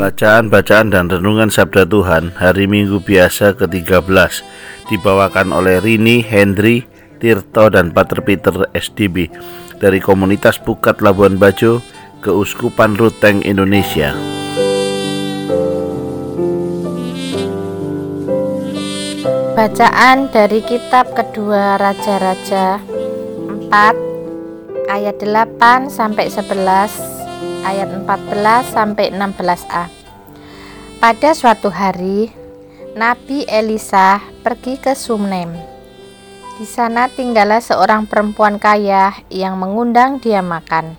Bacaan-bacaan dan renungan Sabda Tuhan hari Minggu biasa ke-13 dibawakan oleh Rini, Hendri, Tirto, dan Pater Peter SDB dari komunitas Pukat Labuan Bajo, Keuskupan Ruteng, Indonesia. Bacaan dari kitab kedua Raja-Raja 4 ayat 8 sampai 11 ayat 14 sampai 16a. Pada suatu hari, Nabi Elisa pergi ke Sumnem. Di sana tinggallah seorang perempuan kaya yang mengundang dia makan.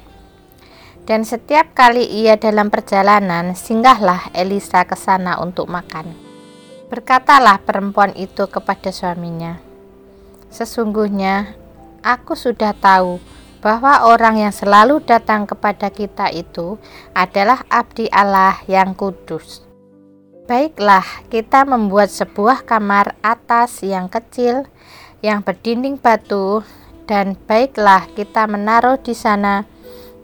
Dan setiap kali ia dalam perjalanan, singgahlah Elisa ke sana untuk makan. Berkatalah perempuan itu kepada suaminya, "Sesungguhnya aku sudah tahu bahwa orang yang selalu datang kepada kita itu adalah abdi Allah yang kudus. Baiklah, kita membuat sebuah kamar atas yang kecil yang berdinding batu dan baiklah kita menaruh di sana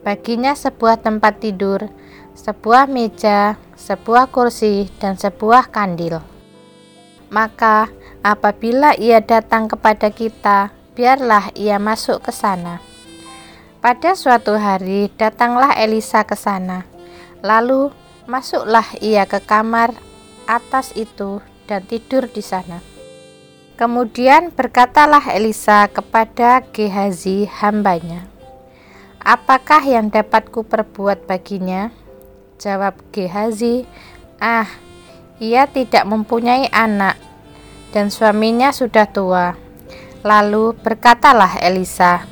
baginya sebuah tempat tidur, sebuah meja, sebuah kursi dan sebuah kandil. Maka apabila ia datang kepada kita, biarlah ia masuk ke sana. Pada suatu hari datanglah Elisa ke sana. Lalu masuklah ia ke kamar atas itu dan tidur di sana. Kemudian berkatalah Elisa kepada Gehazi hambanya, Apakah yang dapat ku perbuat baginya? Jawab Gehazi, Ah, ia tidak mempunyai anak dan suaminya sudah tua. Lalu berkatalah Elisa,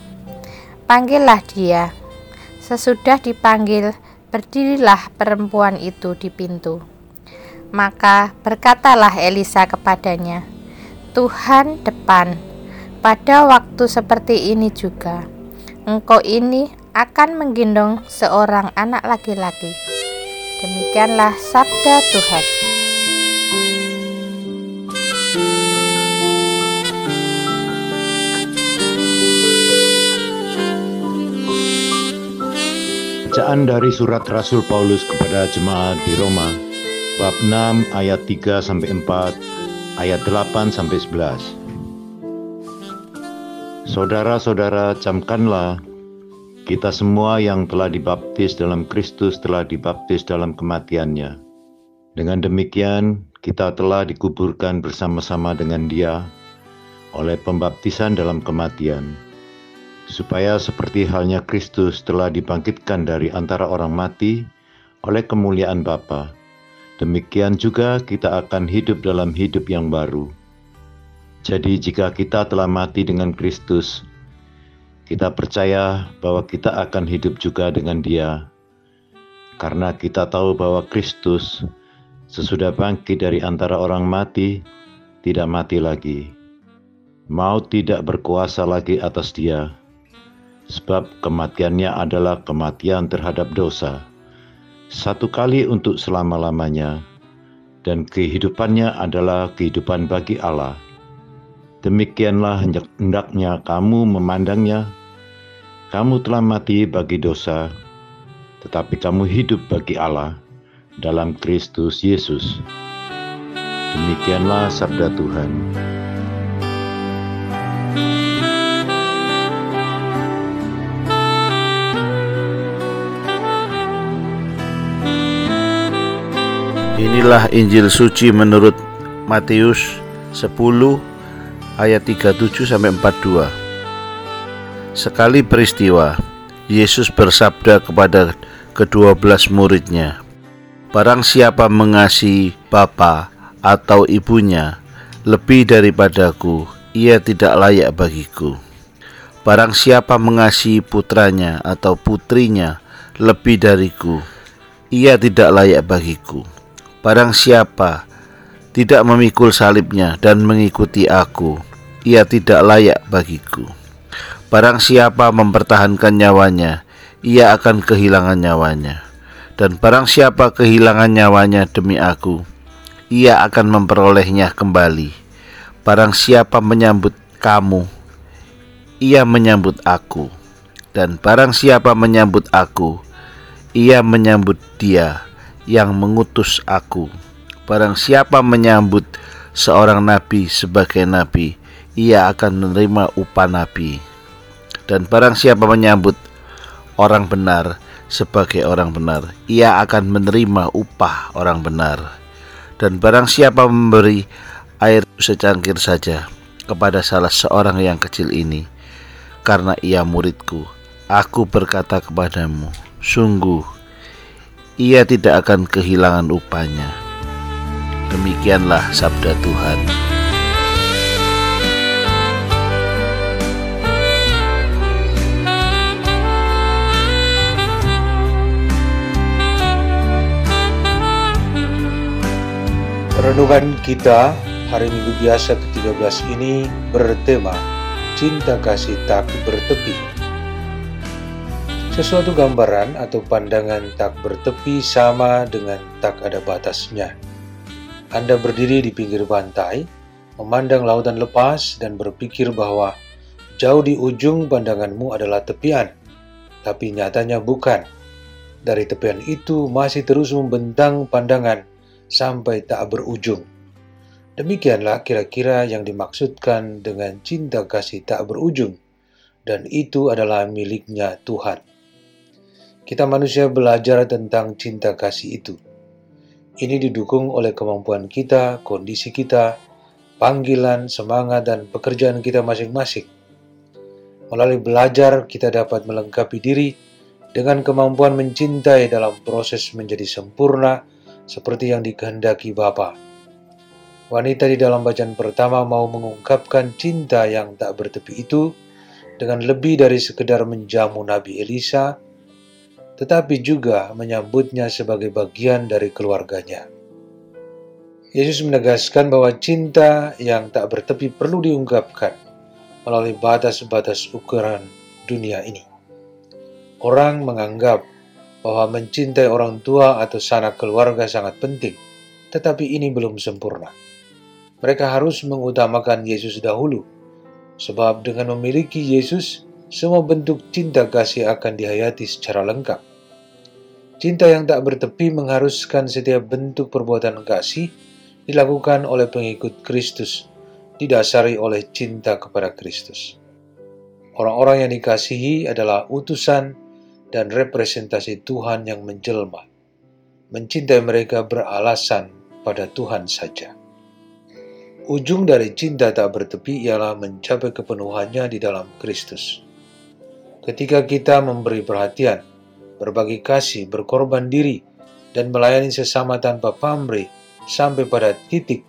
Panggillah dia. Sesudah dipanggil, berdirilah perempuan itu di pintu. Maka berkatalah Elisa kepadanya, "Tuhan depan, pada waktu seperti ini juga, engkau ini akan menggendong seorang anak laki-laki." Demikianlah sabda Tuhan. Bacaan dari surat Rasul Paulus kepada jemaat di Roma, bab 6 ayat 3 sampai 4, ayat 8 sampai 11. Saudara-saudara, camkanlah kita semua yang telah dibaptis dalam Kristus telah dibaptis dalam kematiannya. Dengan demikian, kita telah dikuburkan bersama-sama dengan dia oleh pembaptisan dalam kematian supaya seperti halnya Kristus telah dibangkitkan dari antara orang mati oleh kemuliaan Bapa, demikian juga kita akan hidup dalam hidup yang baru. Jadi jika kita telah mati dengan Kristus, kita percaya bahwa kita akan hidup juga dengan Dia, karena kita tahu bahwa Kristus sesudah bangkit dari antara orang mati, tidak mati lagi. Maut tidak berkuasa lagi atas dia, sebab kematiannya adalah kematian terhadap dosa, satu kali untuk selama-lamanya, dan kehidupannya adalah kehidupan bagi Allah. Demikianlah hendaknya kamu memandangnya. Kamu telah mati bagi dosa, tetapi kamu hidup bagi Allah dalam Kristus Yesus. Demikianlah sabda Tuhan. Inilah Injil suci menurut Matius 10 ayat 37 sampai 42. Sekali peristiwa, Yesus bersabda kepada kedua belas muridnya, Barang siapa mengasihi bapa atau ibunya lebih daripadaku, ia tidak layak bagiku. Barang siapa mengasihi putranya atau putrinya lebih dariku, ia tidak layak bagiku. Barang siapa tidak memikul salibnya dan mengikuti aku, ia tidak layak bagiku. Barang siapa mempertahankan nyawanya, ia akan kehilangan nyawanya. Dan barang siapa kehilangan nyawanya demi aku, ia akan memperolehnya kembali. Barang siapa menyambut kamu, ia menyambut aku. Dan barang siapa menyambut aku, ia menyambut dia yang mengutus aku. Barang siapa menyambut seorang nabi sebagai nabi, ia akan menerima upah nabi. Dan barang siapa menyambut orang benar sebagai orang benar, ia akan menerima upah orang benar. Dan barang siapa memberi air secangkir saja kepada salah seorang yang kecil ini, karena ia muridku, aku berkata kepadamu, sungguh ia tidak akan kehilangan upahnya. Demikianlah sabda Tuhan. Renungan kita hari Minggu biasa ke-13 ini bertema Cinta Kasih Tak Bertepi. Sesuatu gambaran atau pandangan tak bertepi sama dengan tak ada batasnya. Anda berdiri di pinggir pantai, memandang lautan lepas dan berpikir bahwa jauh di ujung pandanganmu adalah tepian, tapi nyatanya bukan. Dari tepian itu masih terus membentang pandangan sampai tak berujung. Demikianlah kira-kira yang dimaksudkan dengan cinta kasih tak berujung, dan itu adalah miliknya Tuhan. Kita manusia belajar tentang cinta kasih itu. Ini didukung oleh kemampuan kita, kondisi kita, panggilan, semangat, dan pekerjaan kita masing-masing. Melalui belajar, kita dapat melengkapi diri dengan kemampuan mencintai dalam proses menjadi sempurna seperti yang dikehendaki Bapa. Wanita di dalam bacaan pertama mau mengungkapkan cinta yang tak bertepi itu dengan lebih dari sekedar menjamu Nabi Elisa, tetapi juga menyambutnya sebagai bagian dari keluarganya. Yesus menegaskan bahwa cinta yang tak bertepi perlu diungkapkan melalui batas-batas ukuran dunia ini. Orang menganggap bahwa mencintai orang tua atau sanak keluarga sangat penting, tetapi ini belum sempurna. Mereka harus mengutamakan Yesus dahulu, sebab dengan memiliki Yesus, semua bentuk cinta kasih akan dihayati secara lengkap. Cinta yang tak bertepi mengharuskan setiap bentuk perbuatan kasih dilakukan oleh pengikut Kristus, didasari oleh cinta kepada Kristus. Orang-orang yang dikasihi adalah utusan dan representasi Tuhan yang menjelma. Mencintai mereka beralasan pada Tuhan saja. Ujung dari cinta tak bertepi ialah mencapai kepenuhannya di dalam Kristus. Ketika kita memberi perhatian, berbagi kasih, berkorban diri, dan melayani sesama tanpa pamrih sampai pada titik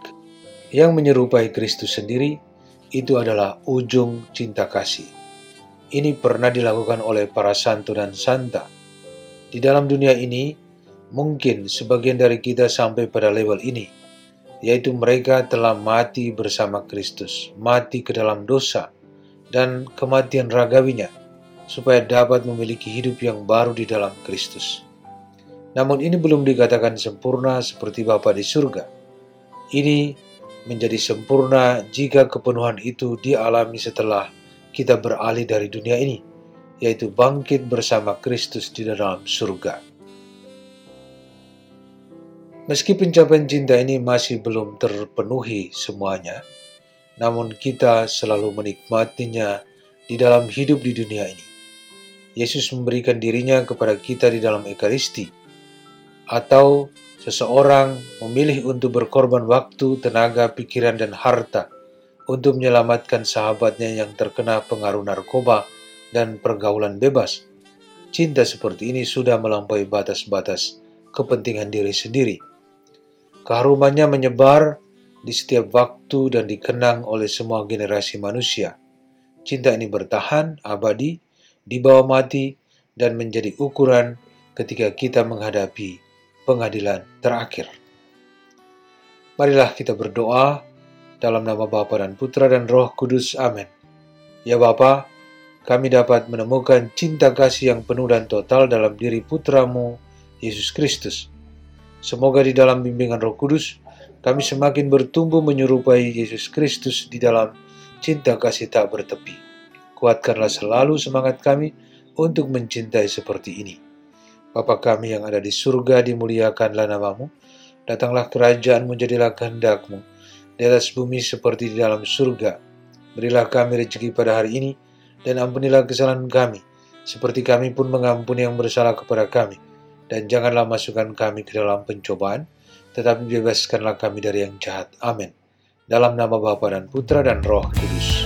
yang menyerupai Kristus sendiri, itu adalah ujung cinta kasih. Ini pernah dilakukan oleh para santo dan santa. Di dalam dunia ini, mungkin sebagian dari kita sampai pada level ini, yaitu mereka telah mati bersama Kristus, mati ke dalam dosa, dan kematian ragawinya, supaya dapat memiliki hidup yang baru di dalam Kristus. Namun ini belum dikatakan sempurna seperti Bapa di surga. Ini menjadi sempurna jika kepenuhan itu dialami setelah kita beralih dari dunia ini, yaitu bangkit bersama Kristus di dalam surga. Meski pencapaian cinta ini masih belum terpenuhi semuanya, namun kita selalu menikmatinya di dalam hidup di dunia ini. Yesus memberikan dirinya kepada kita di dalam Ekaristi, atau seseorang memilih untuk berkorban waktu, tenaga, pikiran, dan harta untuk menyelamatkan sahabatnya yang terkena pengaruh narkoba dan pergaulan bebas. Cinta seperti ini sudah melampaui batas-batas kepentingan diri sendiri. Keharumannya menyebar di setiap waktu dan dikenang oleh semua generasi manusia. Cinta ini bertahan, abadi, dibawa mati, dan menjadi ukuran ketika kita menghadapi pengadilan terakhir. Marilah kita berdoa dalam nama Bapa dan Putra dan Roh Kudus. Amin. Ya Bapa, kami dapat menemukan cinta kasih yang penuh dan total dalam diri putramu, Yesus Kristus. Semoga di dalam bimbingan roh kudus, kami semakin bertumbuh menyerupai Yesus Kristus di dalam cinta kasih tak bertepi. Kuatkanlah selalu semangat kami untuk mencintai seperti ini. Bapa kami yang ada di surga, dimuliakanlah namamu. Datanglah kerajaanmu, jadilah kehendakmu. Di atas bumi seperti di dalam surga. Berilah kami rezeki pada hari ini, dan ampunilah kesalahan kami, seperti kami pun mengampuni yang bersalah kepada kami. Dan janganlah masukkan kami ke dalam pencobaan, tetapi bebaskanlah kami dari yang jahat. Amin. Dalam nama Bapa dan Putra dan Roh Kudus.